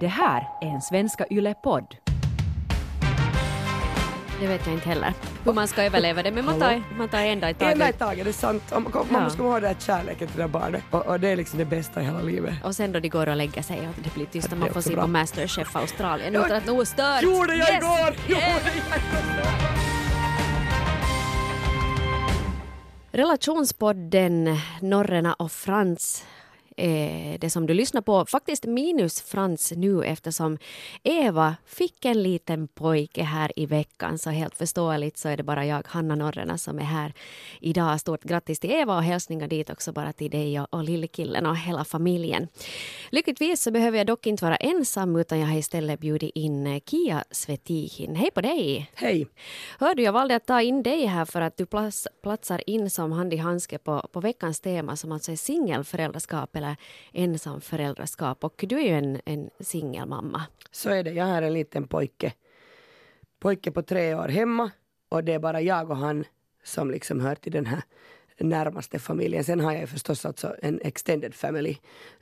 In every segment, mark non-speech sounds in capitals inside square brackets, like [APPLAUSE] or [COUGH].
Det här är en Svenska Yle-podd. Det vet jag inte heller hur man ska överleva det men man tar, man tar en dag i taget. En dag i taget, det är sant. Man Ja. måste komma ihåg det här kärleken till det där barnet. Och, och det är liksom det bästa i hela livet. Och sen då de går och lägger sig och det blir tyst och man får se bra. på Masterchef Australien utan att något stört. Gjorde jag Yes! igår! Gjorde Yeah! jag igår! Relationspodden Norrena och Frans är det som du lyssnar på. Faktiskt minus Frans nu eftersom Eva fick en liten pojke här i veckan. Så helt förståeligt så är det bara jag, Hanna Norrena, som är här idag. Stort grattis till Eva och hälsningar dit också bara till dig och, och lillekillen och hela familjen. Lyckligtvis så behöver jag dock inte vara ensam utan jag har istället bjudit in eh, Kia Svetihin. Hej på dig! Hej! Hör du, jag valde att ta in dig här för att du plats, platsar in som hand i handske på, på veckans tema som alltså är singelföräldraskap eller ensamföräldraskap. Och du är ju en, en singelmamma. Så är det. Jag har en liten pojke. Pojke på tre år hemma. Och det är bara jag och han som liksom hör till den här närmaste familjen. Sen har jag ju förstås alltså en extended family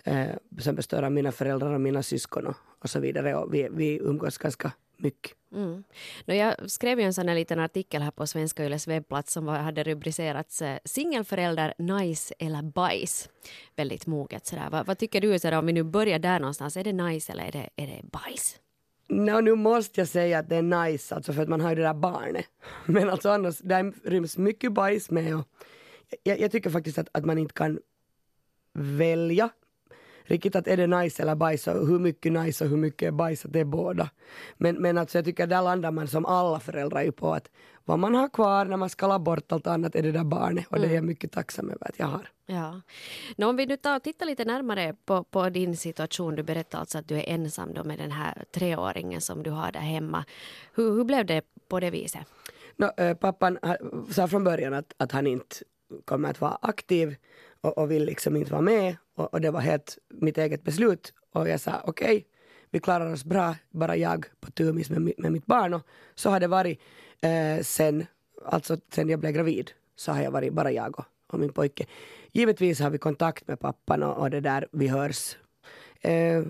eh, som består av mina föräldrar och mina syskon och, och så vidare. Och vi, vi umgås ganska mycket. Mm. Nå, jag skrev ju en sån här liten artikel här på Svenska Yles webbplats som var, hade rubricerats eh, Singelförälder, nice eller bajs. Väldigt moget sådär. Vad, vad tycker du sådär, om vi nu börjar där någonstans? Är det nice eller är det, är det bajs? No, nu måste jag säga att det är nice alltså för att man har ju det där barnet. [LAUGHS] Men alltså annars, där ryms mycket bajs med och jag, jag tycker faktiskt att, att man inte kan välja riktigt att är det nice eller bajs och hur mycket nice och hur mycket bajs att det är båda. Men, men alltså jag tycker där landar man som alla föräldrar ju på att vad man har kvar när man skalar bort allt annat är det där barnet och det är jag mycket tacksam över att jag har. Ja. Nå, om vi nu tar och tittar lite närmare på, på din situation. Du berättar alltså att du är ensam då med den här treåringen som du har där hemma. Hur, hur blev det på det viset? No, eh, pappan sa från början att, att han inte kommer att vara aktiv och, och vill liksom inte vara med och, och det var helt mitt eget beslut och jag sa okej, vi klarar oss bra, bara jag på tumis med, med mitt barn och så har det varit eh, sen, alltså sen jag blev gravid så har jag varit bara jag och, och min pojke. Givetvis har vi kontakt med pappan och, och det där, vi hörs eh,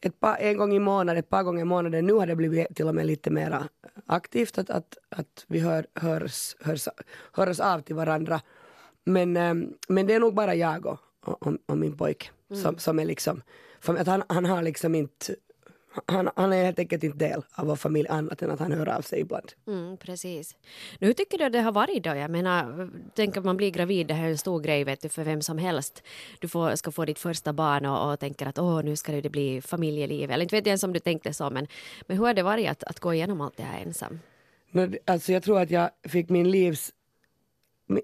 ett par, en gång i månaden, ett par gånger i månaden. Nu har det blivit till och med lite mer aktivt att, att, att vi hör, hörs, hörs, hörs av till varandra. Men, eh, men det är nog bara jag och, och, och min pojke som, som är liksom, för att han, han har liksom inte han, han är helt enkelt inte del av vår familj annat än att han hör av sig ibland. Mm, precis. Nu, hur tycker du att det har varit då? Jag menar, tänk att man blir gravid, det här är en stor grej vet du, för vem som helst. Du får, ska få ditt första barn och, och tänker att åh, nu ska det bli familjeliv. Eller inte vet jag ens om du tänkte så, men, men hur har det varit att, att gå igenom allt det här ensam? Det- Alltså jag tror att jag fick min livs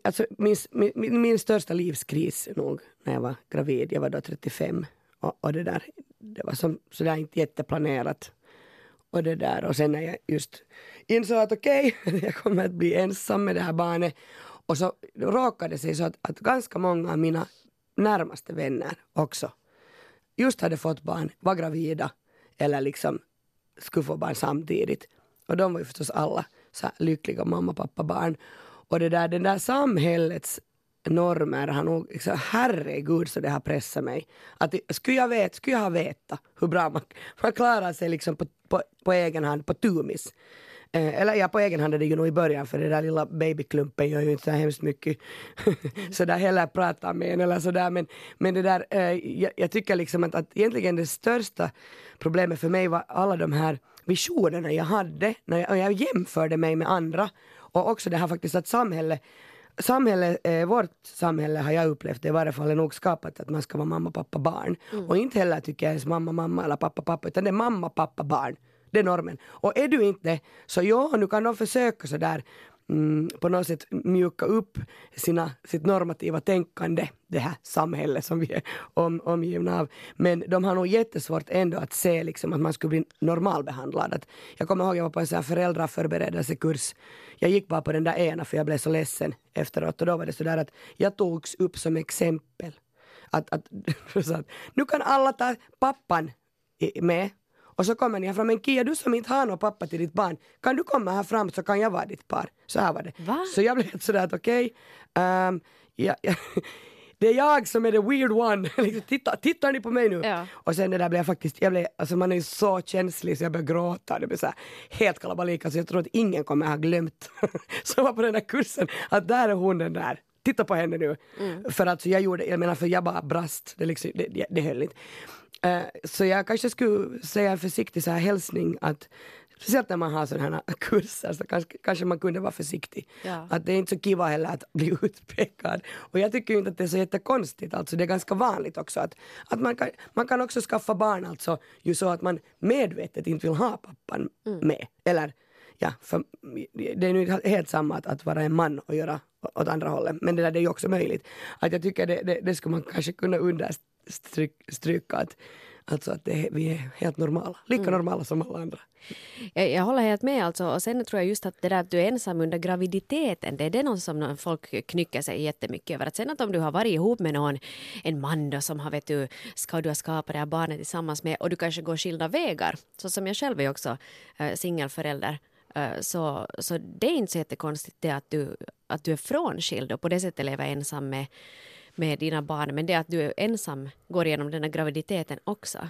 alltså min, min, min, största livskris nog när jag var gravid. Jag var då 35 och, och det där, det var som sådär inte jätteplanerat. Och det där och sen när jag just insåg att okej, [LAUGHS] jag kommer att bli ensam med det här barnet. Och så råkade det sig så att, att ganska många av mina närmaste vänner också just hade fått barn, var gravida eller liksom skulle få barn samtidigt. Och de var ju förstås alla så här lyckliga mamma, pappa, barn. Och det där, den där samhällets normer har nog, liksom, herregud så det har pressat mig. Att skulle jag, vet, skulle jag ha vetat hur bra man, man klarar sig liksom på, på, på egen hand, på tumis. Eh, eller ja, på egen hand är det ju nog i början för den där lilla babyklumpen gör ju inte så hemskt mycket [LAUGHS] sådär heller prata med en eller sådär men, men det där, eh, jag, jag tycker liksom att, att egentligen det största problemet för mig var alla de här visionerna jag hade när jag, jag jämförde mig med andra och också det här faktiskt att samhället Samhälle, eh, vårt samhälle har jag upplevt det i varje fall är nog skapat att man ska vara mamma, pappa, barn. Och inte heller tycker jag ens mamma, mamma eller pappa, pappa utan det är mamma, pappa, barn. Det är normen. Och är du inte så ja, nu kan de försöka sådär mm, på något sätt mjuka upp sina, sitt normativa tänkande, det här samhället som vi är om, omgivna av. Men de har nog jättesvårt ändå att se liksom att man skulle bli normalbehandlad. Att jag kommer ihåg jag var på en sån här föräldraförberedelsekurs. Jag gick bara på den där ena för jag blev så ledsen efteråt och då var det sådär att jag togs upp som exempel. Att, att, [LAUGHS] så att nu kan alla ta pappan med och så kommer ni här fram, men Kia du som inte har någon pappa till ditt barn, kan du komma här fram så kan jag vara ditt par. Så här var det. Va? Så jag blev sådär att okej, ehm, ja, ja, [LAUGHS] det är jag som är the weird one. [LAUGHS] liksom, titta, tittar ni på mig nu? Ja. Och sen det där blev jag faktiskt, jag blev, alltså man är ju så känslig så jag började gråta. Det blev så här, helt kalabalik. Alltså jag tror att ingen kommer ha glömt [LAUGHS] som var på den där kursen att där är hon den där. Titta på henne nu. För att så jag gjorde, jag menar för jag bara brast. Det, liksom, det, det, det höll inte. Eh, så jag kanske skulle säga en försiktig så här hälsning att Speciellt när man har sådana här [LAUGHS] kurser så kanske, kanske man kunde vara försiktig. Ja. Att det är inte så kiva heller att bli [LAUGHS] utpekad. Och jag tycker inte att det är så jättekonstigt, alltså det är ganska vanligt också att, att man, kan, man kan också skaffa barn alltså ju så att man medvetet inte vill ha pappan med. Eller ja, för det är nu helt samma att, att vara en man och göra åt andra hållet. Men det där det är ju också möjligt. Att jag tycker det, det, det skulle man kanske kunna understryka att, alltså att det, vi är helt normala. Lika normala som alla andra. Jag, jag håller helt med alltså. Och sen tror jag just att det där att du är ensam under graviditeten, det är det någon som folk knycker sig jättemycket över. Att sen att om du har varit ihop med någon, en man då som har vet du, ska du ha skapat det här barnet tillsammans med och du kanske går skilda vägar, så som jag själv är också äh, singelförälder. äh, Så, så det är inte så jättekonstigt det att du, att du är frånskild och på det sättet lever ensam med, med dina barn. Men det att du är ensam går igenom den här graviditeten också.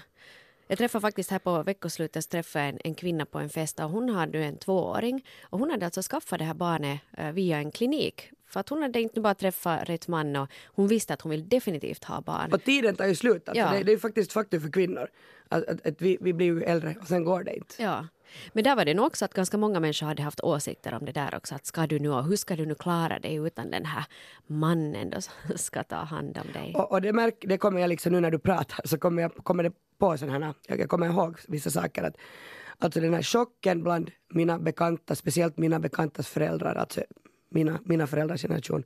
Jag träffade faktiskt här på veckoslutet träffade en, en kvinna på en fest och hon hade en tvååring och hon hade alltså skaffat det här barnet eh, via en klinik. För att hon hade inte bara träffat rätt man och hon visste att hon vill definitivt ha barn. Och tiden tar ju slut. Alltså Ja. det, det är ju faktiskt faktum för kvinnor. Att, att, att vi, vi blir ju äldre och sen går det inte. Ja. Men där var det nog också att ganska många människor hade haft åsikter om det där också. Att ska du nu och hur ska du nu klara dig utan den här mannen då som [LAUGHS] ska ta hand om dig? Och, och det, märk, det kommer jag liksom nu när du pratar så kommer, jag, kommer det på sådana här, jag, jag kommer ihåg vissa saker att alltså den här chocken bland mina bekanta, speciellt mina bekantas föräldrar, alltså mina, mina föräldrars generation.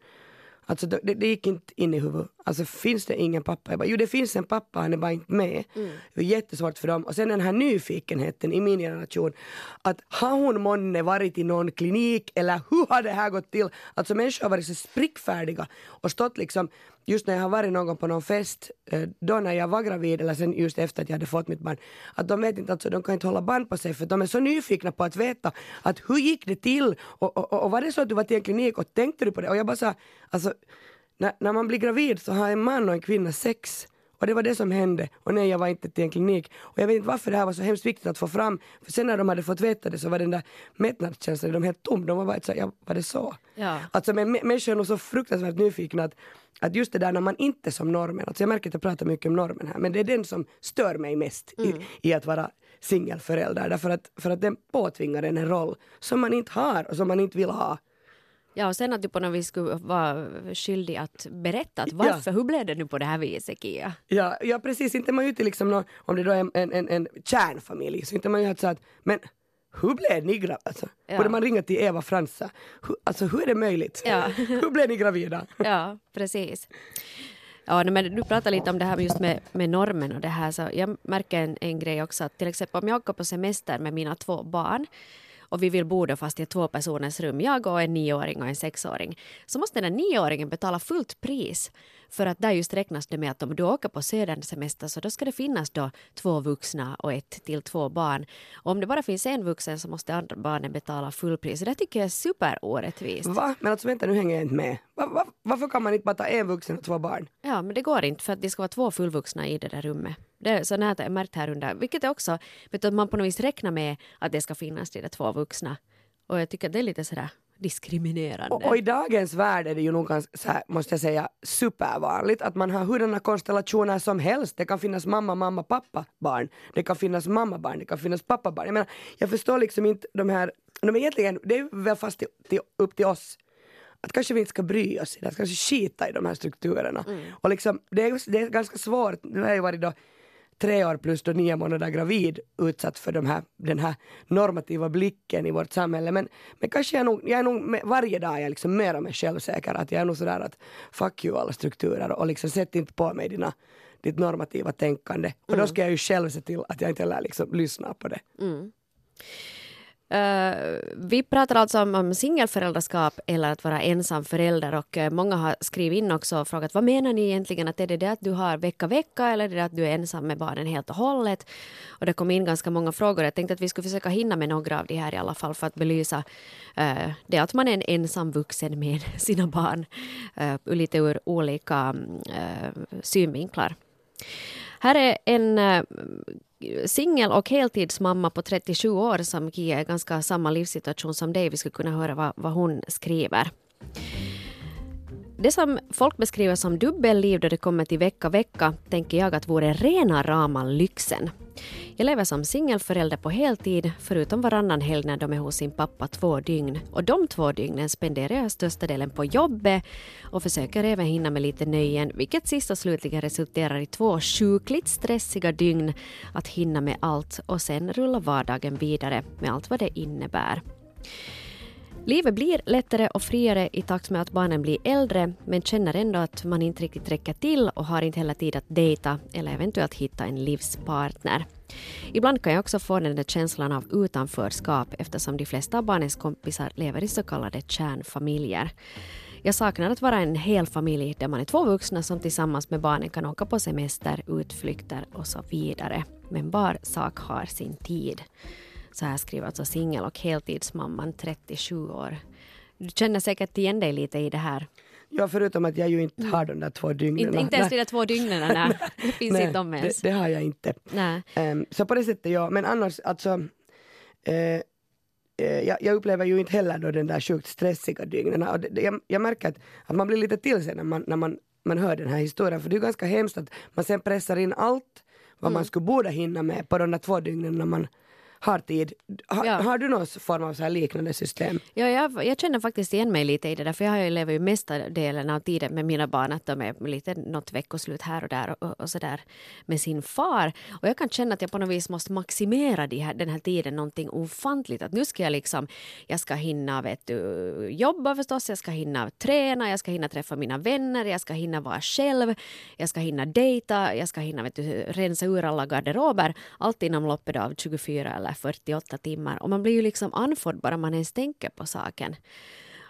Alltså det, det gick inte in i huvudet. Alltså finns det ingen pappa? Jag bara, jo det finns en pappa, han är bara inte med. Det är jättesvårt för dem. Och sen den här nyfikenheten i min generation. Att har hon månne varit i någon klinik eller hur har det här gått till? Alltså människor har varit så sprickfärdiga och stått liksom, just när jag har varit någon på någon fest, eh, då när jag var gravid eller sen just efter att jag hade fått mitt barn, att de vet inte, alltså de kan inte hålla band på sig för de är så nyfikna på att veta att hur gick det till och, och, och, och var det så att du var till en klinik och tänkte du på det? Och jag bara sa, alltså när, när man blir gravid så har en man och en kvinna sex. Och det var det som hände. Och nej, jag var inte till en klinik. Och jag vet inte varför det här var så hemskt viktigt att få fram. För sen när de hade fått veta det så var den där mättnadskänslan, de helt tom. De var bara så ja, var det så? Ja. Alltså men människor är nog så fruktansvärt nyfikna att, att just det där när man inte som normen, alltså jag märker att jag pratar mycket om normen här, men det är den som stör mig mest i, i att vara singelförälder. Därför att, för att den påtvingar en roll som man inte har och som man inte vill ha. Ja, och sen att du på något vis skulle vara skyldig att berätta att varför, hur blev det nu på det här viset Kia? Ja, ja precis, inte man ute liksom nå, om det då är en, en, en, en kärnfamilj, så inte man ju så att, men hur blev ni gravida? Alltså, Ja. Borde man ringa till Eva Fransa? Hur, alltså hur är det möjligt? Ja. [LAUGHS] hur blev ni gravida? Ja, precis. Ja, men du pratar lite om det här just med, med normen och det här. Så jag märker en, en grej också att till exempel om jag åker på semester med mina två barn och vi vill bo då fast i ett tvåpersoners rum, jag och en nioåring och en sexåring, så måste den där nioåringen betala fullt pris. För att där just räknas det med att om du åker på söderns semester så då ska det finnas då två vuxna och ett till två barn. Och om det bara finns en vuxen så måste andra barnen betala fullpris. Det tycker jag är superorättvist. Va? Men alltså vänta nu hänger jag inte med. Va, va, varför kan man inte bara ta en vuxen och två barn? Ja, men det går inte för att det ska vara två fullvuxna i det där rummet. Det är så nära jag märkt här under, vilket är också, vet du, att man på något vis räknar med att det ska finnas de där två vuxna. Och jag tycker att det är lite sådär diskriminerande. Och, och i dagens värld är det ju nog ganska, måste jag säga, supervanligt att man har hurdana konstellationer som helst. Det kan finnas mamma, mamma, pappa, barn. Det kan finnas mamma, barn, det kan finnas pappa, barn. Jag menar, jag förstår liksom inte de här, de är egentligen, det är väl fast till, till, upp till oss att kanske vi inte ska bry oss i det, att kanske skita i de här strukturerna. Och liksom, det, är, det är ganska svårt, nu har jag ju varit då tre år plus då nio månader gravid utsatt för de här, den här normativa blicken i vårt samhälle. Men, men kanske jag, nog, jag är nog med, varje dag är jag liksom mer och mer självsäker att jag är nog sådär att fuck you alla strukturer och liksom sätt inte på mig dina, ditt normativa tänkande. Och då ska jag ju själv se till att jag inte heller liksom lyssnar på det. Uh, vi pratar alltså om, om singelföräldraskap eller att vara ensam förälder och uh, många har skrivit in också och frågat vad menar ni egentligen? Att är det det att du har vecka vecka eller är det att du är ensam med barnen helt och hållet? Och det kom in ganska många frågor. Jag tänkte att vi skulle försöka hinna med några av de här i alla fall för att belysa uh, det att man är en ensam vuxen med [LAUGHS] sina barn uh, lite ur olika mm, synvinklar. Här är en singel och heltidsmamma på 37 år som Kia är ganska samma livssituation som dig. Vi skulle kunna höra vad, vad hon skriver. Det som folk beskriver som dubbelliv då det kommer till vecka vecka tänker jag att vore rena rama lyxen. Jag lever som singelförälder på heltid, förutom varannan helg när de är hos sin pappa två dygn. Och de två dygnen spenderar jag största delen på jobbet och försöker även hinna med lite nöjen, vilket sist och slutligen resulterar i två sjukligt stressiga dygn att hinna med allt och sen rulla vardagen vidare med allt vad det innebär. Livet blir lättare och friare i takt med att barnen blir äldre men känner ändå att man inte riktigt räcker till och har inte heller tid att dejta eller eventuellt hitta en livspartner. Ibland kan jag också få den där känslan av utanförskap eftersom de flesta av barnens kompisar lever i så kallade kärnfamiljer. Jag saknar att vara en hel familj där man är två vuxna som tillsammans med barnen kan åka på semester, utflykter och så vidare. Men var sak har sin tid. Så här skriver alltså singel och heltidsmamman 37 år. Du känner säkert igen dig lite i det här. Ja, förutom att jag ju inte har de där två dygnen. Inte, inte ens de där två dygnen, nej. [LAUGHS] det finns nej, inte om ens. Det, det, har jag inte. Nej. Um, så på det sättet, ja. Men annars, alltså. Uh, jag, jag, upplever ju inte heller då den där sjukt stressiga dygnen. Och det, jag, jag, märker att, att man blir lite till sig när man, när man, man hör den här historien. För det är ganska hemskt att man sen pressar in allt vad mm. man skulle borde hinna med på de där två dygnen när man har tid. Ha, ja. Har du någon form av så liknande system? Ja, jag, jag, känner faktiskt igen mig lite i det där, för jag levat ju mesta delen av tiden med mina barn, att de är lite något veckoslut här och där och, och så där med sin far. Och jag kan känna att jag på något vis måste maximera de här, den här tiden någonting ofantligt. Att nu ska jag liksom, jag ska hinna vet du, jobba förstås, jag ska hinna träna, jag ska hinna träffa mina vänner, jag ska hinna vara själv, jag ska hinna dejta, jag ska hinna vet du, rensa ur alla garderober. Allt inom loppet av 24 eller 48 timmar och man blir ju liksom andfådd bara man ens tänker på saken.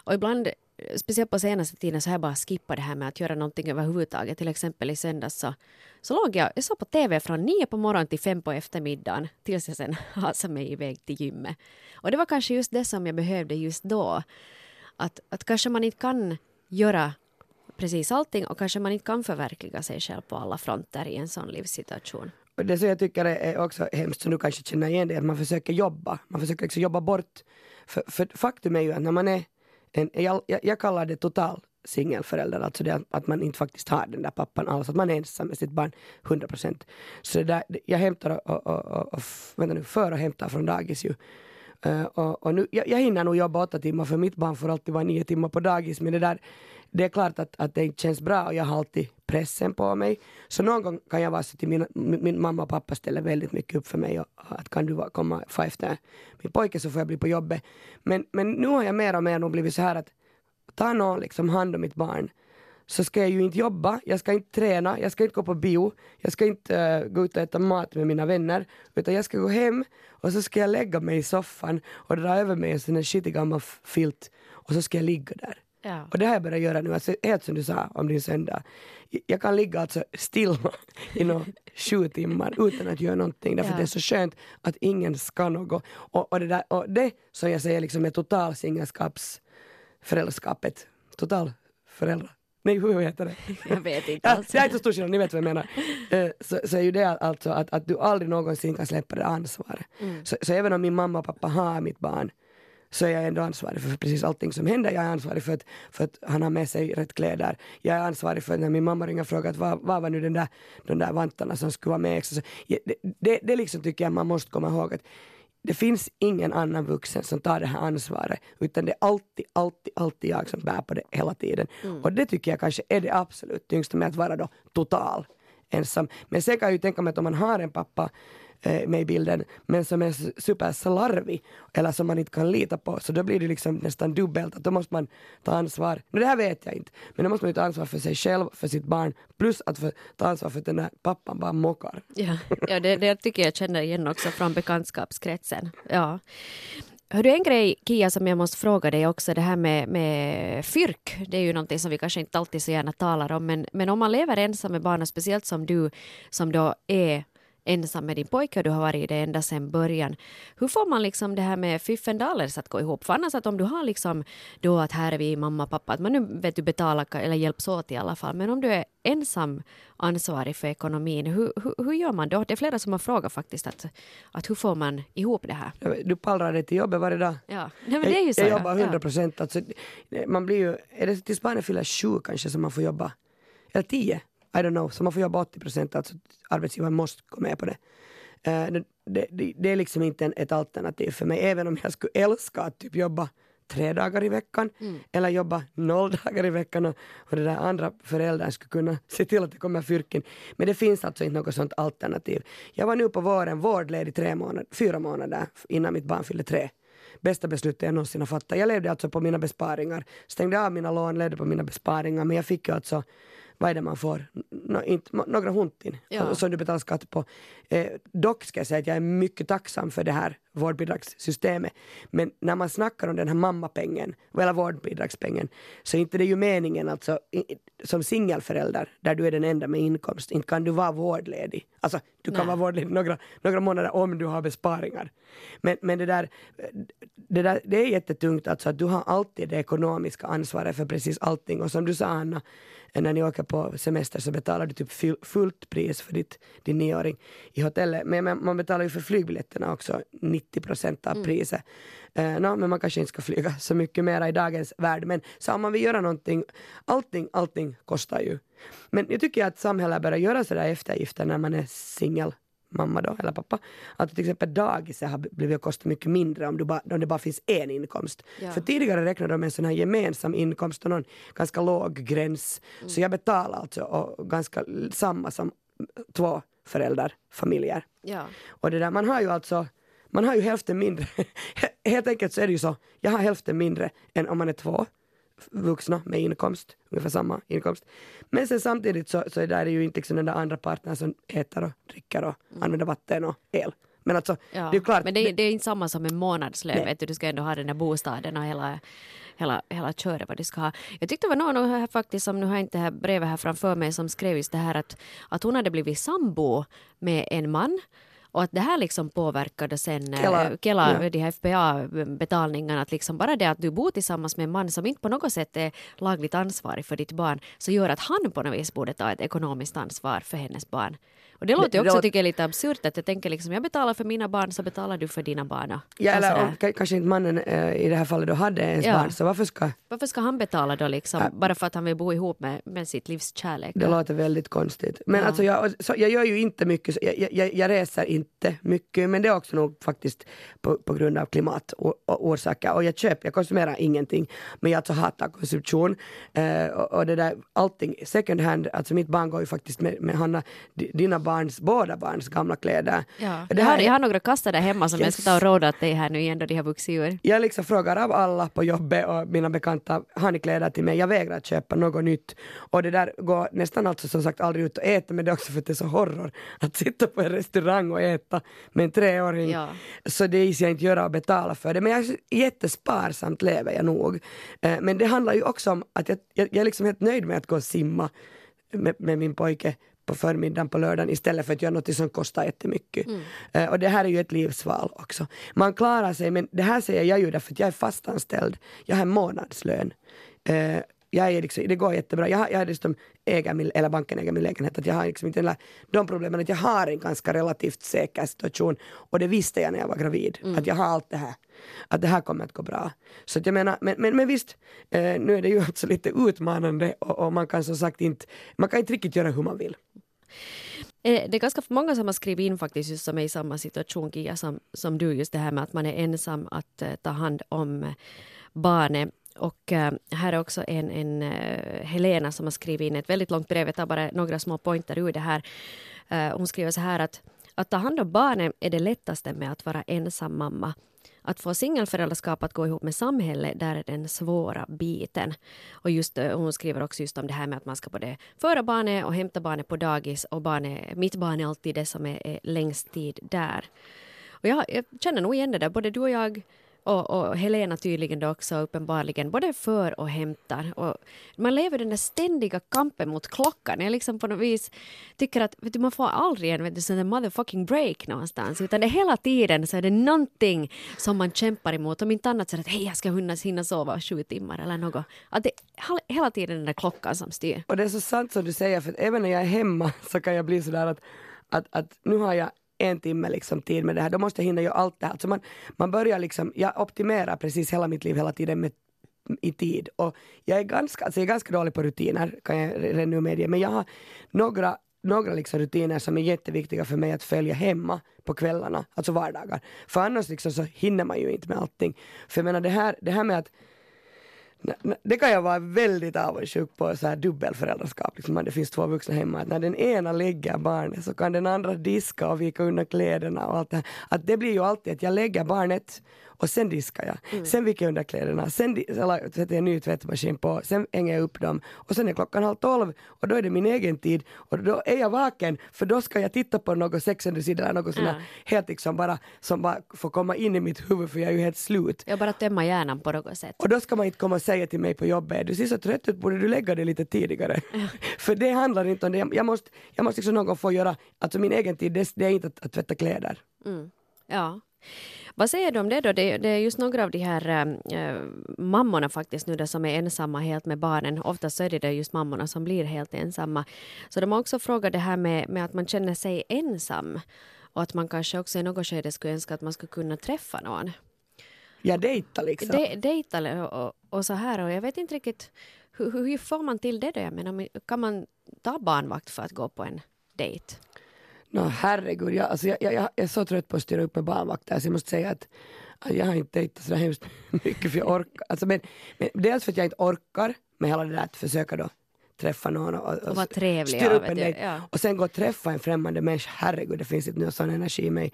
Och ibland, speciellt på senaste tiden, så har jag bara skippat det här med att göra någonting överhuvudtaget. Till exempel i söndags så, så låg jag, jag såg på TV från nio på morgonen till fem på eftermiddagen tills jag sen [LAUGHS] hasade mig iväg till gymmet. Och det var kanske just det som jag behövde just då. Att, att kanske man inte kan göra precis allting och kanske man inte kan förverkliga sig själv på alla fronter i en sån livssituation. Och det som jag tycker är också hemskt, som du kanske känner igen det, är att man försöker jobba. Man försöker liksom jobba bort. För, för faktum är ju att när man är en, jag, jag kallar det total singelförälder, alltså det att man inte faktiskt har den där pappan alls, att man är ensam med sitt barn 100 procent. Så det där, jag hämtar och, och, och, och vänta nu, för och hämtar från dagis ju. Uh, och, och nu, jag, jag hinner nog jobba åtta timmar för mitt barn får alltid vara nio timmar på dagis men det där det är klart att, att det inte känns bra och jag har alltid pressen på mig. Så någon gång kan jag vara så till min, min mamma och pappa ställer väldigt mycket upp för mig och att kan du komma få efter min pojke så får jag bli på jobbet. Men, men nu har jag mer och mer nog blivit så här att ta någon liksom hand om mitt barn så ska jag ju inte jobba, jag ska inte träna, jag ska inte gå på bio, jag ska inte uh, gå ut och äta mat med mina vänner, utan jag ska gå hem och så ska jag lägga mig i soffan och dra över mig en sån här skitig gammal filt och så ska jag ligga där. Ja. Och det har jag börjat göra nu, alltså, helt som du sa om din söndag. Jag kan ligga alltså stilla [LAUGHS] i några [LAUGHS] sju timmar utan att göra någonting därför ja. det är så skönt att ingen ska något. Och, och, det, där, och det som jag säger liksom är total singelskapsföräldraskapet, total föräldrar. Nej, hur heter det? [LAUGHS] Jag vet inte alls. Det är inte så stor skillnad, ni vet vad jag menar. Uh, [LAUGHS] så, så är ju det alltså att, att du aldrig någonsin kan släppa det ansvaret. Mm. Så, så även om min mamma och pappa har mitt barn så är jag ändå ansvarig för precis allting som händer. Jag är ansvarig för att, för att han har med sig rätt kläder. Jag är ansvarig för att när min mamma ringer och frågar att vad, vad var nu den där, de där vantarna som skulle vara med. Så, det, det, det liksom tycker jag man måste komma ihåg att det finns ingen annan vuxen som tar det här ansvaret utan det är alltid, alltid, alltid jag som bär på det hela tiden. Mm. Och det tycker jag kanske är det absolut tyngsta med att vara då total ensam. Men sen kan jag ju tänka mig att om man har en pappa eh, med i bilden, men som är superslarvig eller som man inte kan lita på. Så då blir det liksom nästan dubbelt, att då måste man ta ansvar. nu det här vet jag inte, men då måste man ju ta ansvar för sig själv, för sitt barn, plus att för, ta ansvar för att den där pappan bara mockar. Ja, ja det, det tycker jag känner igen också från bekantskapskretsen. Ja. Hör du en grej Kia som jag måste fråga dig också det här med, med fyrk. Det är ju någonting som vi kanske inte alltid så gärna talar om men, men om man lever ensam med barn och speciellt som du som då är ensam med din pojke och du har varit det ända sedan början. Hur får man liksom det här med fiffendalers att gå ihop? För annars att om du har liksom då att här är vi mamma och pappa, att man nu vet du betalar eller hjälps åt i alla fall. Men om du är ensam ansvarig för ekonomin, hur, hur, hur gör man då? Det är flera som har frågat faktiskt att, att hur får man ihop det här? Du pallrar dig till jobbet varje dag. Ja, Nej, men det är ju så. Jag, jag jobbar 100 procent. Ja. Alltså, man blir ju, är det tills barnet fyller sju kanske som man får jobba? Eller tio? I don't know, så man får jobba 80 procent, alltså arbetsgivaren måste gå med på det. Uh, det, det, det, är liksom inte en, ett alternativ för mig, även om jag skulle älska att typ jobba tre dagar i veckan mm. eller jobba noll dagar i veckan och, och det där andra föräldern skulle kunna [LAUGHS] se till att det kommer fyrken. Men det finns alltså inte något sånt alternativ. Jag var nu på våren vårdledig tre månader, fyra månader innan mitt barn fyllde tre bästa beslutet jag någonsin har fattat. Jag levde alltså på mina besparingar, stängde av mina lån, levde på mina besparingar men jag fick ju alltså vad är det man får? No, inte, några huntin ja. som du betalar skatt på. Eh, dock ska jag säga att jag är mycket tacksam för det här vårdbidragssystemet. Men när man snackar om den här mammapengen, eller vårdbidragspengen, så är inte det ju meningen alltså som singelförälder, där du är den enda med inkomst, inte kan du vara vårdledig. Alltså, du kan Nej. vara vårdledig några, några månader om du har besparingar. Men, men det, där, det där, det är jättetungt alltså att du har alltid det ekonomiska ansvaret för precis allting. Och som du sa Anna, när ni åker på semester så betalar du typ fullt pris för ditt, din nioåring i hotellet. Men man betalar ju för flygbiljetterna också 90 procent av mm. priset. Uh, no, men man kanske inte ska flyga [LAUGHS] så mycket mera i dagens värld. Men så om man vill göra någonting, allting, allting kostar ju. Men jag tycker att samhället börjar göra sådär eftergifter när man är singel mamma då, eller pappa, att till exempel dagiset har blivit att kosta mycket mindre om, du ba, om det bara finns en inkomst. Ja. För tidigare räknade de med en sån här gemensam inkomst och någon ganska låg gräns. Mm. Så jag betalar alltså ganska samma som två föräldrar, familjer. Ja. Och det där, man har ju alltså man har ju hälften mindre. [LAUGHS] Helt enkelt så är det ju så, jag har hälften mindre än om man är två vuxna med inkomst, ungefär samma inkomst. Men sen samtidigt så, så är det ju inte liksom den där andra partnern som äter och dricker och mm. använder vatten och el. Men alltså, ja, det är klart. Men det, det, är inte samma som en månadslön, vet du, du ska ändå ha den där bostaden och hela hela, hela köret vad du ska ha. Jag tyckte det var någon här faktiskt som nu har inte det här brevet här framför mig som skrev just det här att, att hon hade blivit sambo med en man och att det här liksom påverkade sen Kela, eh, Kela ja. de här FPA-betalningarna. Att liksom bara det att du bor tillsammans med en man som inte på något sätt är lagligt ansvarig för ditt barn så gör att han på något vis borde ta ett ekonomiskt ansvar för hennes barn. Och det låter ju också, tycker jag, lite absurt att jag tänker liksom, jag betalar för mina barn så betalar du för dina barn. Ja, eller om, kanske inte mannen äh, i det här fallet då hade ens ja. barn, så varför ska... Varför ska han betala då liksom, äh, bara för att han vill bo ihop med, med sitt livs kärlek? Det låter väldigt konstigt. Men ja. alltså jag, så, jag gör ju inte mycket, jag, jag, jag, reser inte mycket, men det är också nog faktiskt på, på grund av klimatorsaker. Och jag köper, jag konsumerar ingenting, men jag alltså hatar konsumtion. Uh, och, och, det där, allting, second hand, alltså mitt barn går ju faktiskt med, med Hanna, dina barn barns, båda barns gamla kläder. Ja. Det här, jag har några kastade hemma som yes. jag ska ta och råda åt dig här nu igen då de har vuxit ur. Jag liksom frågar av alla på jobbet och mina bekanta, har ni kläder till mig? Jag vägrar köpa något nytt. Och det där går nästan alltså som sagt aldrig ut och äta men det är också för att det är så horror att sitta på en restaurang och äta med en treåring. Ja. Så det is jag inte göra och betala för det. Men jag jättesparsamt lever jag nog. Eh, men det handlar ju också om att jag, jag, jag är liksom helt nöjd med att gå och simma med, med min pojke på förmiddagen på lördagen istället för att göra något som kostar jättemycket. Mm. Uh, och det här är ju ett livsval också. Man klarar sig, men det här säger jag ju därför att jag är fastanställd. Jag har månadslön. Uh, jag är liksom, det går jättebra. Jag, jag dessutom äger min, eller banken äger min lägenhet. Att jag har liksom inte de problemen att jag har en ganska relativt säker situation. Och det visste jag när jag var gravid. Mm. Att jag har allt det här. Att det här kommer att gå bra. Så att jag menar, men, men, men visst, eh, nu är det ju [LAUGHS] alltså lite utmanande och, och, man kan som sagt inte, man kan inte riktigt göra hur man vill. Eh, det är ganska många som har skrivit in faktiskt just som är i samma situation Kia som, som du just det här med att man är ensam att uh, ta hand om barnet. Och eh, här är också en, en eh, Helena som har skrivit in ett väldigt långt brev. Jag tar bara några små pointer ur det här. Eh, hon skriver så här att att ta hand om barnen är det lättaste med att vara ensam mamma. Att få singelföräldraskap att gå ihop med samhället, där är den svåra biten. Och just, hon skriver också just om det här med att man ska både föra barnet och hämta barnet på dagis och barnet, mitt barn är alltid det som är, är längst tid där. Och jag, jag känner nog igen det där, både du och jag och, och Helena tydligen då också uppenbarligen både för och hämtar. Och man lever den där ständiga kampen mot klockan. Jag liksom på något vis tycker att vet du, man får aldrig en vet du, sån där motherfucking break någonstans. Utan det hela tiden så är det någonting som man kämpar emot. Om inte annat så att hej jag ska hinna, hinna sova sju timmar eller något. Att det är hela tiden den där klockan som styr. Och det är så sant som du säger för även när jag är hemma [LAUGHS] så kan jag bli sådär att, att, att nu har jag en timme liksom tid med det här, då måste jag hinna göra allt det här. Alltså man, man börjar liksom, jag optimerar precis hela mitt liv hela tiden med i tid. Och jag är ganska, alltså jag är ganska dålig på rutiner kan jag redan nu medge, men jag har några några liksom rutiner som är jätteviktiga för mig att följa hemma på kvällarna, alltså vardagar. För annars liksom så hinner man ju inte med allting. För jag menar det här, det här med att det kan jag vara väldigt avundsjuk på, så här dubbelföräldraskap, liksom att det finns två vuxna hemma. Att när den ena lägger barnet så kan den andra diska och vika undan kläderna och allt det här. Att det blir ju alltid att jag lägger barnet och sen diskar jag. Mm. Sen viker jag under kläderna, sen eller, sätter jag en ny tvättmaskin på, sen hänger jag upp dem och sen är klockan halv tolv och då är det min egen tid och då är jag vaken för då ska jag titta på något Sex and the City eller något mm. helt liksom bara som bara får komma in i mitt huvud för jag är ju helt slut. Jag bara tömma hjärnan på något sätt. Och då ska man inte komma och säga till mig på jobbet, du ser så trött ut, borde du lägga dig lite tidigare? [LAUGHS] för det handlar inte om det, jag måste, jag måste liksom någon få göra, alltså min egen tid, det, det är inte att, att tvätta kläder. Mm. Ja. Vad säger du om det då? Det, det är just några av de här äh, mammorna faktiskt nu där som är ensamma helt med barnen. Oftast är det just mammorna som blir helt ensamma. Så de har också frågat det här med, med att man känner sig ensam och att man kanske också i något skede skulle önska att man skulle kunna träffa någon. Ja, dejta liksom. De, dejta och, och, så här och jag vet inte riktigt hur, hur får man till det då? Jag menar, kan man ta barnvakt för att gå på en dejt? No, herregud, jag, alltså, jag, jag, jag är så trött på att styra upp med barnvakter så jag måste säga att, att jag har inte dejtat så hemskt [LAUGHS] mycket för jag orkar. Alltså, men, men, dels för att jag inte orkar med hela det där att försöka då träffa någon och, och, och trevlig, styra upp en dejt. Ja. Och sen gå och träffa en främmande människa, herregud det finns inte någon sån energi i mig.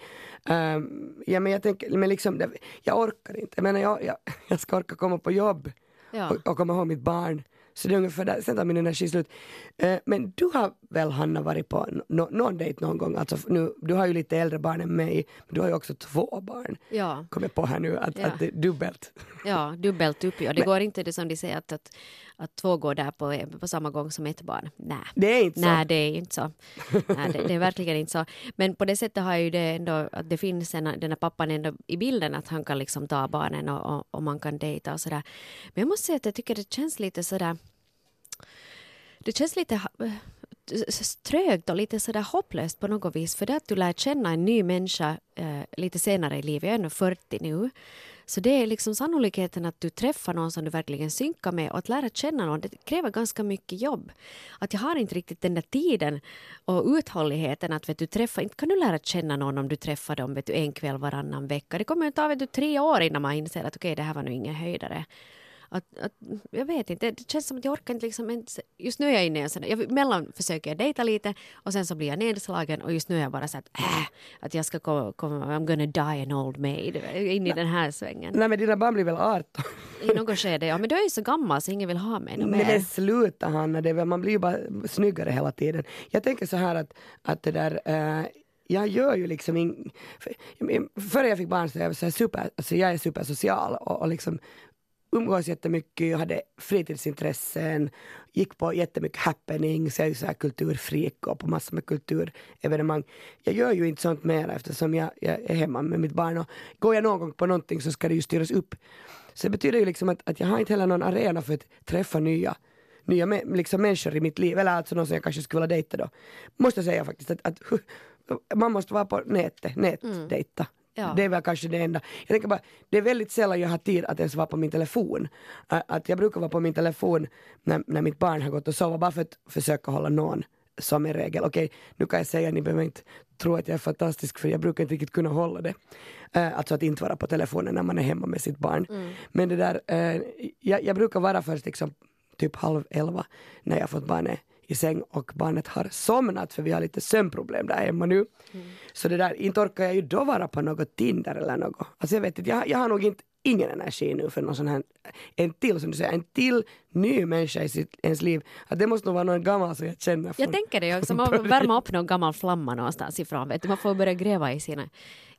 Um, ja men jag tänker, men liksom, jag orkar inte. Jag menar jag, jag, [LAUGHS] jag ska orka komma på jobb ja. och, och komma ihåg mitt barn. Så det är ungefär där, sen tar min energi slut. Eh, men du har väl Hanna varit på no, någon dejt någon gång? Alltså, nu, du har ju lite äldre barn än mig, men du har ju också två barn. Ja. Kommer på här nu att, ja. att det är dubbelt. Ja, dubbelt upp. Ja. Det men, går inte det som de säger att, att, att två går där på, på samma gång som ett barn. Nej. Det är inte så. Nej, det är inte så. Nej, det, det, är verkligen inte så. Men på det sättet har ju det ändå, att det finns en, den här pappan ändå i bilden att han kan liksom ta barnen och, och, och man kan dejta och sådär. Men jag måste säga att jag tycker det känns lite sådär det känns lite trögt och lite sådär hopplöst på något vis. För det att du lär känna en ny människa eh, lite senare i livet, jag är ändå 40 nu. Så det är liksom sannolikheten att du träffar någon som du verkligen synkar med och att lära känna någon, det kräver ganska mycket jobb. Att jag har inte riktigt den där tiden och uthålligheten att vet du, träffa, inte kan du lära känna någon om du träffar dem vet du, en kväll varannan vecka. Det kommer att ta vet du, tre år innan man inser att okej, okay, det här var nog ingen höjdare. Att, att, jag vet inte, det känns som att jag orkar inte liksom Just nu är jag inne i en sån jag, mellan försöker jag dejta lite och sen så blir jag nedslagen och just nu är jag bara så att äh, att jag ska komma, komma I'm gonna die an old maid in i den här svängen. Nej men dina barn blir väl 18? I något skede, ja men du är ju så gammal så ingen vill ha mig men sluta Hanna, det väl, man blir ju bara snyggare hela tiden. Jag tänker så här att, att det där uh, jag gör ju liksom in, för, Före jag fick barn så jag var jag super, alltså jag är supersocial och, och liksom umgås jättemycket, jag hade fritidsintressen, gick på jättemycket happenings, jag är ju så här kulturfreak och på massor med kulturevenemang. Jag gör ju inte sånt mer eftersom jag, jag, är hemma med mitt barn och går jag någon gång på någonting så ska det ju styras upp. Så det betyder ju liksom att, att jag har inte heller någon arena för att träffa nya nya liksom människor i mitt liv, eller alltså någon som jag kanske skulle vilja dejta då. Måste jag säga faktiskt att, att man måste vara på nätet, nätdejta. Mm. Ja. Det är väl kanske det enda. Jag tänker bara, det är väldigt sällan jag har tid att ens vara på min telefon. Att jag brukar vara på min telefon när, när mitt barn har gått och sova bara för att försöka hålla någon som en regel. Okej, okay, nu kan jag säga, ni behöver inte tro att jag är fantastisk för jag brukar inte riktigt kunna hålla det. Uh, alltså att inte vara på telefonen när man är hemma med sitt barn. Mm. Men det där, uh, jag, jag, brukar vara först liksom typ halv elva när jag fått barnet i säng och barnet har somnat för vi har lite sömnproblem där hemma nu. Mm. Så det där, inte orkar jag ju då vara på något Tinder eller något. Alltså jag vet inte, jag, jag har nog inte ingen energi nu för någon sån här, en till som du säger, en till ny människa i sitt, ens liv. Att det måste nog vara någon gammal som jag känner. Jag tänker det också, man värma upp någon gammal flamma någonstans ifrån. Vet du. Man får börja gräva i, sina,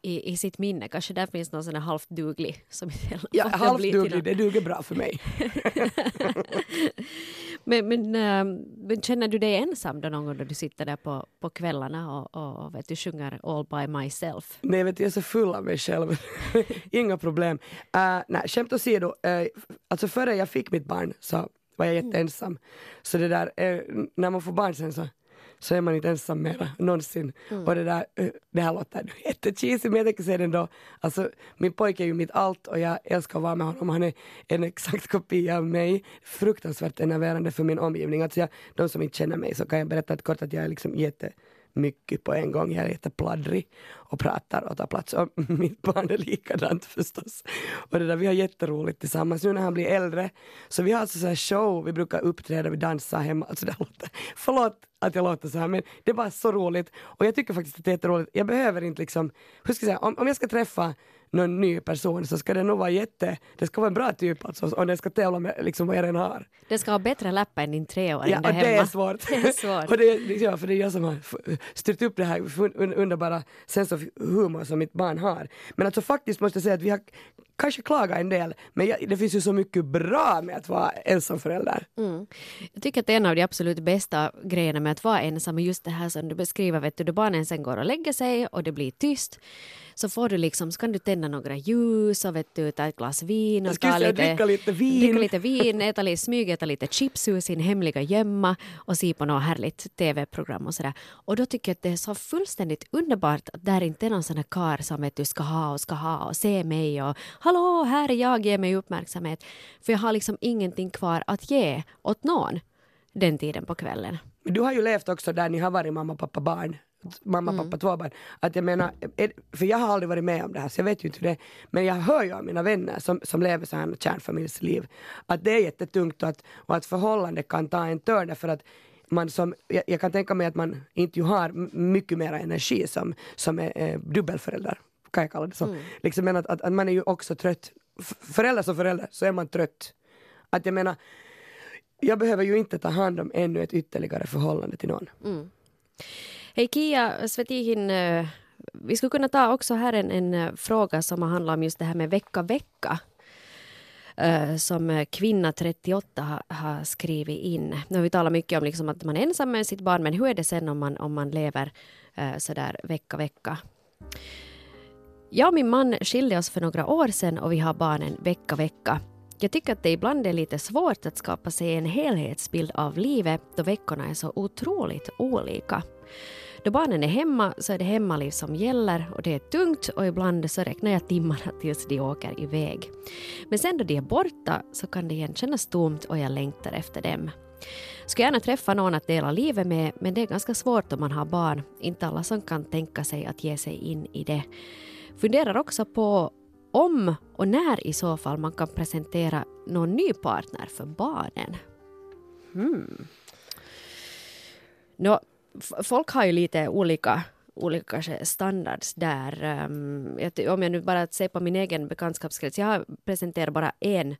i, i sitt minne. Kanske där finns någon sån här halvt duglig. Som ja, halvt duglig, det duger bra för mig. [LAUGHS] [LAUGHS] men, men, äh, men, känner du dig ensam då någon gång då du sitter där på, på kvällarna och, och, och vet du, sjunger All by myself? Nej, vet du, jag är så full av mig själv. [LAUGHS] Inga problem. Uh, nej, skämt åsido, uh, alltså före jag fick mitt barn så var jag jätteensam. Så det där, uh, när man får barn sen så så är man inte ensam mera någonsin. Mm. Och det där, det här låter jättecheesy men jag tänker säga det ändå. Alltså min pojke är ju mitt allt och jag älskar att vara med honom. Han är en exakt kopia av mig. Fruktansvärt enerverande för min omgivning. Alltså jag, de som inte känner mig så kan jag berätta ett kort att jag är liksom jätte mycket på en gång. Jag är jättepladdrig och pratar och tar plats. Och [LAUGHS] mitt barn är likadant förstås. Och det där, vi har jätteroligt tillsammans nu när han blir äldre. Så vi har alltså så här show, vi brukar uppträda, vi dansar hemma. Alltså det låter, förlåt att jag låter så här men det är bara så roligt. Och jag tycker faktiskt att det är jätteroligt. Jag behöver inte liksom, hur ska jag säga, om, om jag ska träffa någon ny person så ska det nog vara jätte, det ska vara en bra typ alltså och den ska tävla med liksom vad jag redan har. Den ska ha bättre läppar än din treåring ja, där hemma. det är svårt. [LAUGHS] Det är svårt. och det är, ja, för det är jag som har styrt upp det här underbara sense of humor som mitt barn har. Men alltså faktiskt måste jag säga att vi har kanske klagat en del men jag, det finns ju så mycket bra med att vara ensamförälder. Mm. Jag tycker att en av de absolut bästa grejerna med att vara ensam är just det här som du beskriver, vet du, då barnen sen går och lägger sig och det blir tyst så får du liksom, så kan du tända några ljus och vet du, ta ett glas vin och ta lite, dricka lite vin. Dricka lite vin, äta lite, smyga äta lite chips ur sin hemliga gömma och se på något härligt tv-program och sådär. Och då tycker jag att det är så fullständigt underbart att där inte är någon sån här kar som vet du ska ha och ska ha och se mig och hallå, här är jag, ge mig uppmärksamhet. För jag har liksom ingenting kvar att ge åt någon den tiden på kvällen. Du har ju levt också där ni har varit mamma, pappa, barn mamma, pappa, mm. två barn. Att jag menar, för jag har aldrig varit med om det här så jag vet ju inte hur det är. Men jag hör ju av mina vänner som, som lever så här kärnfamiljsliv att det är jättetungt och att, och att förhållandet kan ta en törn för att man som, jag, jag, kan tänka mig att man inte har mycket mer energi som, som är eh, dubbelförälder, kan jag kalla det så. Mm. Liksom, men att, att, att, man är ju också trött. Förälder som förälder så är man trött. Att jag menar, jag behöver ju inte ta hand om ännu ett ytterligare förhållande till någon. Mm. Hej Kia Svetihin, eh, vi skulle kunna ta också här en, en eh, fråga som handlar om just det här med vecka vecka eh, som kvinna 38 har, har skrivit in. Nu har vi talat mycket om liksom att man är ensam med sitt barn men hur är det sen om man, om man lever sådär vecka vecka? Jag och min man skilde oss för några år sedan och vi har barnen vecka vecka. Jag tycker att det ibland är lite svårt att skapa sig en helhetsbild av livet då veckorna är så otroligt olika. Då barnen är hemma så är det hemmaliv som gäller och det är tungt och ibland så räknar jag timmarna tills de åker iväg. Men sen då de är borta så kan det igen kännas tomt och jag längtar efter dem. Skulle gärna träffa någon att dela livet med men det är ganska svårt om man har barn. Inte alla som kan tänka sig att ge sig in i det. Funderar också på om och när i så fall man kan presentera någon ny partner för barnen. Hmm. Nå, folk har ju lite olika olika standards där. Um, om jag nu bara ser på min egen bekantskapskrets, jag har presenterat bara en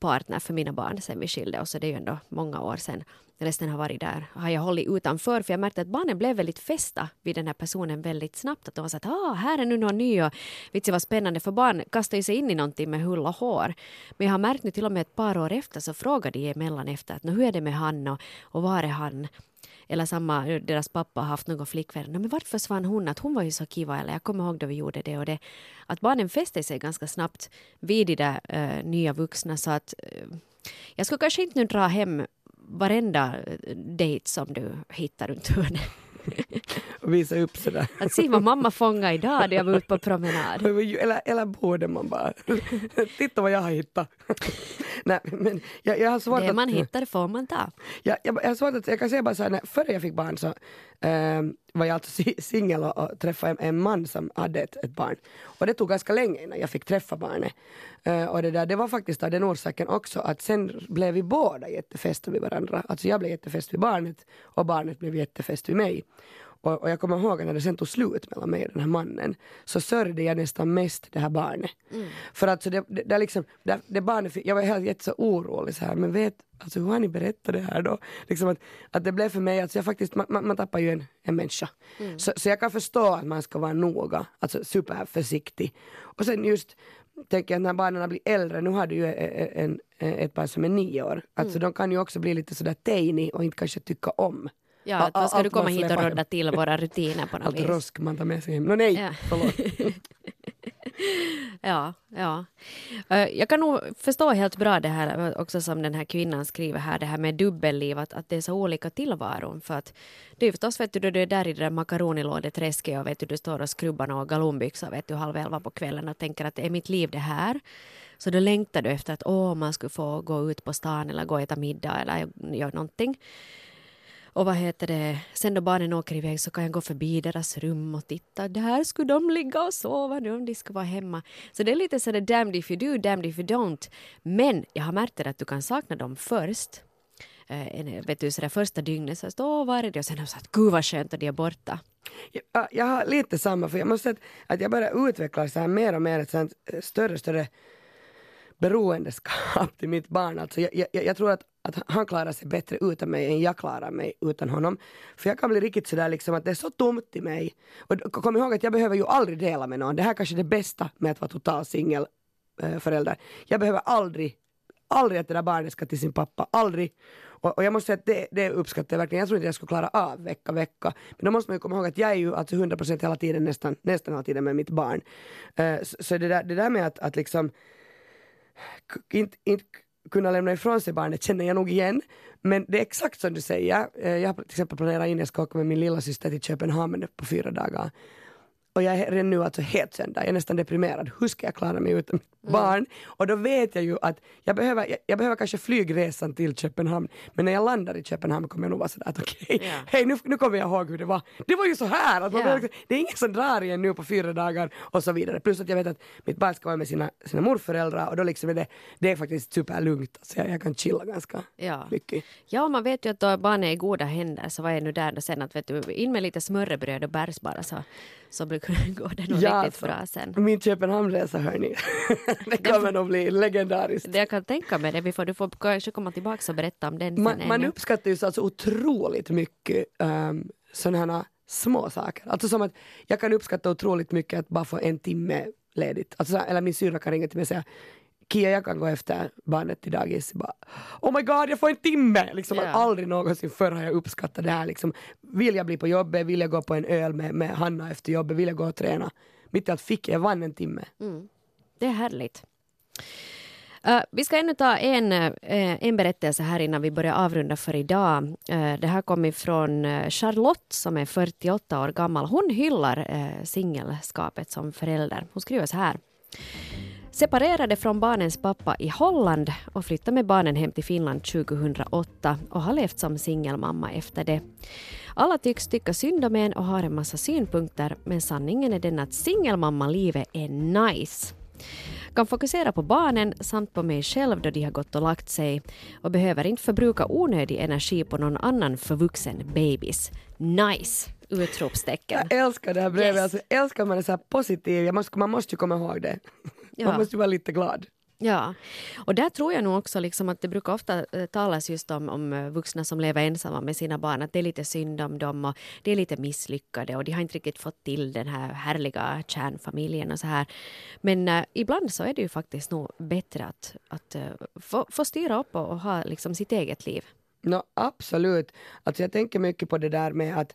partner för mina barn sen vi skilde oss, det är ju ändå många år sedan. Resten har varit där, har jag hållit utanför, för jag märkte att barnen blev väldigt fästa vid den här personen väldigt snabbt. Att de var så att ah, här är nu någon ny och vitsi vad spännande, för barn kastar ju sig in i någonting med hull och hår. Men jag har märkt nu till och med ett par år efter så frågar de emellan efter att hur är det med han och, och var är han? Eller samma, eh, deras pappa har haft någon flickvän. men varför försvann hon? Att hon var ju så kiva. Eller jag kommer ihåg då vi gjorde det och det. Att barnen fäste sig ganska snabbt vid de där uh, nya vuxna. Så att uh, jag skulle kanske inte nu dra hem varenda dejt som du hittar runt hörnet. [LAUGHS] och visa upp sådär. Att se vad mamma fångade idag när jag var ute på promenad. eller, eller borde man bara. [LAUGHS] Titta vad jag har hittat. [LAUGHS] Nej, men jag, jag har svårt det man att, hittar får man ta. Jag, jag, jag, har svårt att, jag kan säga bara så här, före jag fick barn så äh, var jag alltså singel och, och träffade en, en, man som hade ett, ett, barn. Och det tog ganska länge innan jag fick träffa barnet. Uh, och det, där, det var faktiskt av den orsaken också att sen blev vi båda jättefästa vid varandra. Alltså jag blev jättefäst vid barnet och barnet blev jättefäst vid mig. Och, och jag kommer ihåg när det sen tog slut mellan mig och den här mannen så sörjde jag nästan mest det här barnet. För att så det, det, det, liksom, det, det barnet, jag var helt jätte så orolig så här, men vet, alltså hur har ni berättat det här då? Liksom att, att det blev för mig, alltså jag faktiskt, man, man, man tappar ju en, en människa. Så, så jag kan förstå att man ska vara noga, alltså superförsiktig. Och sen just tänker jag när barnen blir äldre, nu har du ju en, en, ett barn som är nio år, alltså de kan ju också bli lite sådär teiny och inte kanske tycka om Ja, att vad ska allt du komma man hit och rodda till våra [LAUGHS] rutiner på något allt vis? rosk man tar med sig hem. Nå nej, Ja. förlåt. [LAUGHS] Ja, ja. Jag kan nog förstå helt bra det här också som den här kvinnan skriver här, det här med dubbelliv, att, att det är så olika tillvaron. För att det är förstås, vet du, du är där i det där makaronilådeträsket och vet du, du står och skrubbar några galonbyxor, vet du, halv elva på kvällen och tänker att är mitt liv det här? Så då längtar du efter att åh, man skulle få gå ut på stan eller gå och äta middag eller göra någonting. Och vad heter det, sen då barnen åker iväg så kan jag gå förbi deras rum och titta, där skulle de ligga och sova nu om de skulle vara hemma. Så det är lite sådär damned if you do, damned if you don't. Men jag har märkt det att du kan sakna dem först. Eh, en- vet du, sådär första dygnet så står åh, var är det? Och sen har jag sagt, gud vad skönt att de är borta. Jag, jag har lite samma, för jag måste säga att, att jag börjar utveckla så här mer och mer ett sånt eh, större, större beroendeskap till mitt barn. Alltså jag, jag, jag tror att, att han klarar sig bättre utan mig än jag klarar mig utan honom. För jag kan bli riktigt sådär liksom att det är så tomt i mig. Och kom ihåg att jag behöver ju aldrig dela med någon. Det här kanske är det bästa med att vara total singelförälder. Eh, jag behöver aldrig, aldrig att det där barnet ska till sin pappa. Aldrig. Och, och jag måste säga att det, det uppskattar jag verkligen. Jag tror inte jag skulle klara av vecka, vecka. Men då måste man ju komma ihåg att jag är ju alltså 100% hela tiden, nästan, nästan hela tiden med mitt barn. Eh, så så det, där, det där med att, att liksom inte, inte kunna lämna ifrån sig barnet känner jag nog igen. Men det är exakt som du säger. Eh, jag har till exempel planerat in, jag ska åka med min lilla syster till Köpenhamn på fyra dagar. Och jag är redan nu alltså helt sönder, jag är nästan deprimerad. Hur ska jag klara mig utan mitt barn? Och då vet jag ju att jag behöver, jag, jag behöver kanske flygresan till Köpenhamn. Men när jag landar i Köpenhamn kommer jag nog vara sådär att okej, Ja. hej nu, nu kommer jag ihåg hur det var. Det var ju så här! Att man Ja. behöver, det är ingen som drar igen nu på fyra dagar och så vidare. Plus att jag vet att mitt barn ska vara med sina, sina morföräldrar och då liksom är det, det är faktiskt superlugnt. Alltså jag, jag kan chilla ganska Ja. mycket. Ja, man vet ju att då barnet är i goda händer så vad är nu där då sen att vet du, in med lite smörrebröd och bärs bara så, så [LAUGHS] går det nog riktigt alltså, bra sen. Min Köpenhamnresa hörni, [LAUGHS] det kommer nog bli legendariskt. Det jag kan tänka mig det, vi får, du får kanske komma tillbaka och berätta om den Man, man uppskattar ju så alltså otroligt mycket um, sådana här små saker. Alltså som att jag kan uppskatta otroligt mycket att bara få en timme ledigt. Alltså, eller min syrra kan ringa till mig och säga Kia jag kan gå efter barnet till dagis. Bara, oh my god jag får en timme! Liksom, att Aldrig någonsin förr har jag uppskattat det här. Liksom, vill jag bli på jobbet, vill jag gå på en öl med, med Hanna efter jobbet, vill jag gå och träna. Mitt i allt fick jag, jag vann en timme. Det är härligt. Eh, vi ska ännu ta en, eh, en berättelse här innan vi börjar avrunda för idag. Eh, det här kommer från Charlotte som är 48 år gammal. Hon hyllar uh, singelskapet som förälder. Hon skriver så här. Separerade från barnens pappa i Holland och flyttade med barnen hem till Finland 2008 och har levt som singelmamma efter det. Alla tycks tycka synd om en och har en massa synpunkter men sanningen är den att singelmammalivet är nice. Kan fokusera på barnen samt på mig själv då de har gått och lagt sig och behöver inte förbruka onödig energi på någon annan förvuxen babys. Nice! Utropstecken. Jag älskar det här brevet, Yes. alltså, jag älskar man är så här positiv, måste, man måste ju komma ihåg det. Ja. Man måste vara lite glad. Ja, och där tror jag nog också liksom att det brukar ofta eh, talas just om, om eh, vuxna som lever ensamma med sina barn, att det är lite synd om dem och det är lite misslyckade och de har inte riktigt fått till den här härliga kärnfamiljen och så här. Men eh, ibland så är det ju faktiskt nog bättre att, att eh, få, få styra upp och, och ha liksom sitt eget liv. No, absolut. Alltså jag tänker mycket på det där med att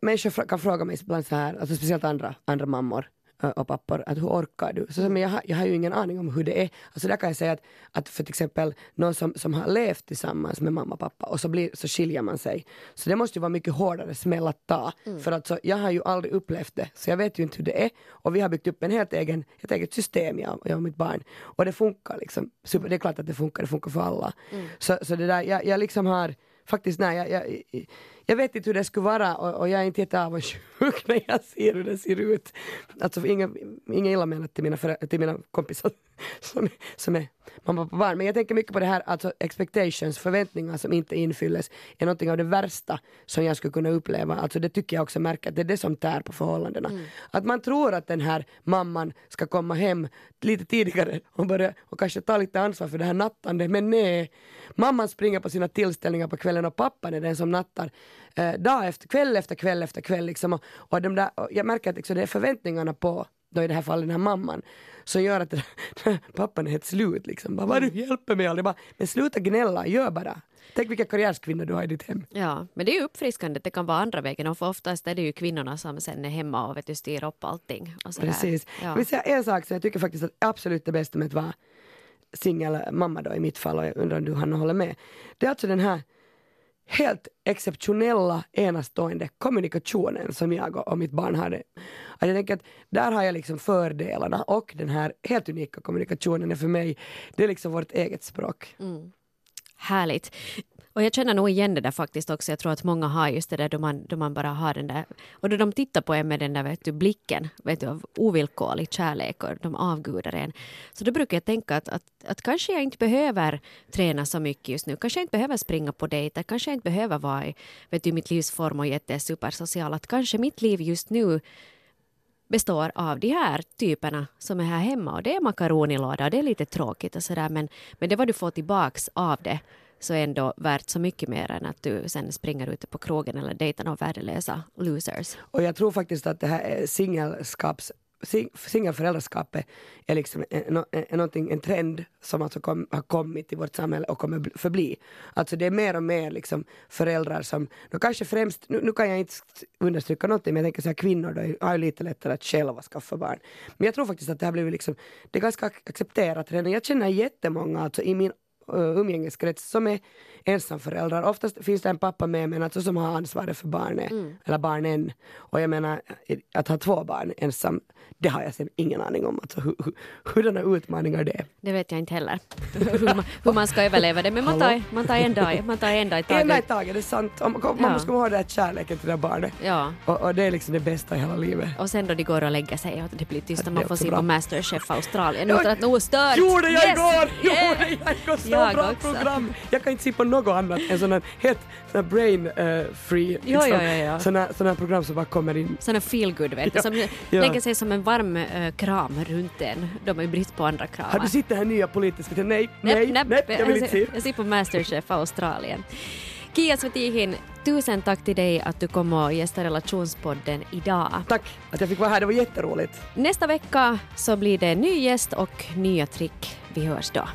människor kan fråga mig ibland så här, alltså speciellt andra, andra mammor och pappor, att hur orkar du? Så, men jag, har, jag har ju ingen aning om hur det är. Alltså där kan jag säga att, att för till exempel någon som, som har levt tillsammans med mamma och pappa och så, blir, så skiljer man sig. Så det måste ju vara mycket hårdare smäll att ta. För att så, jag har ju aldrig upplevt det, så jag vet ju inte hur det är. Och vi har byggt upp en helt egen, ett eget system, jag, jag och mitt barn. Och det funkar liksom. Super, det är klart att det funkar, det funkar för alla. Så, så det där, jag, jag liksom har faktiskt nej, jag, jag, jag vet inte hur det skulle vara och, och jag är inte jätteavundsjuk [LAUGHS] när jag ser hur det ser ut. Alltså inga, inga illa menat till mina, förä- till mina kompisar [LAUGHS] som, som är mamma och barn. Men jag tänker mycket på det här, alltså expectations, förväntningar som inte infylles är någonting av det värsta som jag skulle kunna uppleva. Alltså det tycker jag också märker att det är det som tär på förhållandena. Att man tror att den här mamman ska komma hem lite tidigare och, börja, och kanske ta lite ansvar för det här nattandet. Men nej, mamman springer på sina tillställningar på kvällen och pappan är den som nattar eh, dag efter kväll efter kväll efter kväll. Liksom. Och, och de där, och jag märker att liksom, det är förväntningarna på då i det här fallet den här mamman, som gör att [LAUGHS] pappan är helt slut liksom. Bara, vad du hjälper mig aldrig. Bara, men sluta gnälla, gör bara. Tänk vilka karriärskvinnor du har i ditt hem. Ja, men det är ju uppfriskande. Det kan vara andra vägen och för oftast är det ju kvinnorna som sen är hemma och vet du, styr upp allting. Precis. Ja. Jag vill säga en sak som jag tycker faktiskt att absolut det bästa med att vara singelmamma då i mitt fall och jag undrar om du Hanna håller med. Det är alltså den här helt exceptionella, enastående kommunikationen som jag och, mitt barn hade. Att jag tänker att där har jag liksom fördelarna och den här helt unika kommunikationen är för mig, det är liksom vårt eget språk. Mm. Härligt. Och jag känner nog igen det där faktiskt också. Jag tror att många har just det där då man, då man bara har den där och då de tittar på en med den där vet du, blicken vet du, av ovillkorlig kärlek och de avgudar en. Så då brukar jag tänka att, att, att kanske jag inte behöver träna så mycket just nu. Kanske jag inte behöver springa på dejter. Kanske jag inte behöver vara i vet du, mitt livs form och jättesupersocial. Att kanske mitt liv just nu består av de här typerna som är här hemma och det är makaronilåda och det är lite tråkigt och sådär men, men det vad du får tillbaks av det så är ändå värt så mycket mer än att du sen springer ute på krogen eller dejtar några värdelösa losers. Och jag tror faktiskt att det här singelskaps singelföräldraskapet är liksom en, en, en, trend som alltså kom, har kommit i vårt samhälle och kommer förbli. Alltså det är mer och mer liksom föräldrar som, då kanske främst, nu, nu kan jag inte understryka någonting men jag tänker så här kvinnor då har ju lite lättare att själva skaffa barn. Men jag tror faktiskt att det har blivit liksom, det är ganska accepterat redan. Jag känner jättemånga alltså i min umgängeskrets som är ensamföräldrar. Oftast finns det en pappa med men alltså som har ansvaret för barnet, eller barnen. Och jag menar att ha två barn ensam, det har jag sen ingen aning om alltså, hur, hur, hurdana utmaningar det är. Det vet jag inte heller [LAUGHS] hur man, hur man ska överleva det men man tar, man tar en dag, man tar en dag i En dag i taget. taget, det är sant. Om- Man Ja. måste komma ihåg det här kärleken till det barnet. Ja. Och, och det är liksom det bästa i hela livet. Och sen då de går och lägger sig och det blir tyst och man får se på Masterchef Australien utan att något stört. Gjorde jag Yes! igår! Gjorde jag igår! Jag bra också. program! Jag kan inte se på något annat än sådana helt såna brain eh, free liksom. Ja, ja, ja, ja. Såna, såna program som bara kommer in. Såna feel good vet du, som lägger sig som en varm eh, kram runt en. De har ju brist på andra kramar. Har du sett det här nya politiska? Nej, nej, nej, näpp. jag vill inte se. Jag ser på Masterchef Australien. Kia Svetihin, tusen tack till dig att du kom och gästade relationspodden idag. Tack att jag fick vara här, det var jätteroligt. Nästa vecka så blir det ny gäst och nya trick. Vi hörs då.